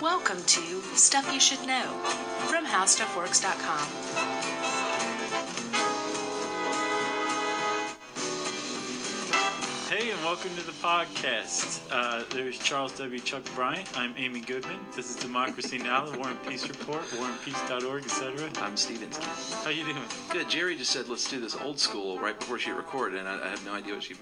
Welcome to Stuff You Should Know from HowStuffWorks.com. Hey, and welcome to the podcast. Uh, there's Charles W. Chuck Bryant. I'm Amy Goodman. This is Democracy Now!, the War and Peace Report, warandpeace.org, etc. I'm Steven. How you doing? Good. Jerry just said let's do this old school right before she recorded, and I, I have no idea what she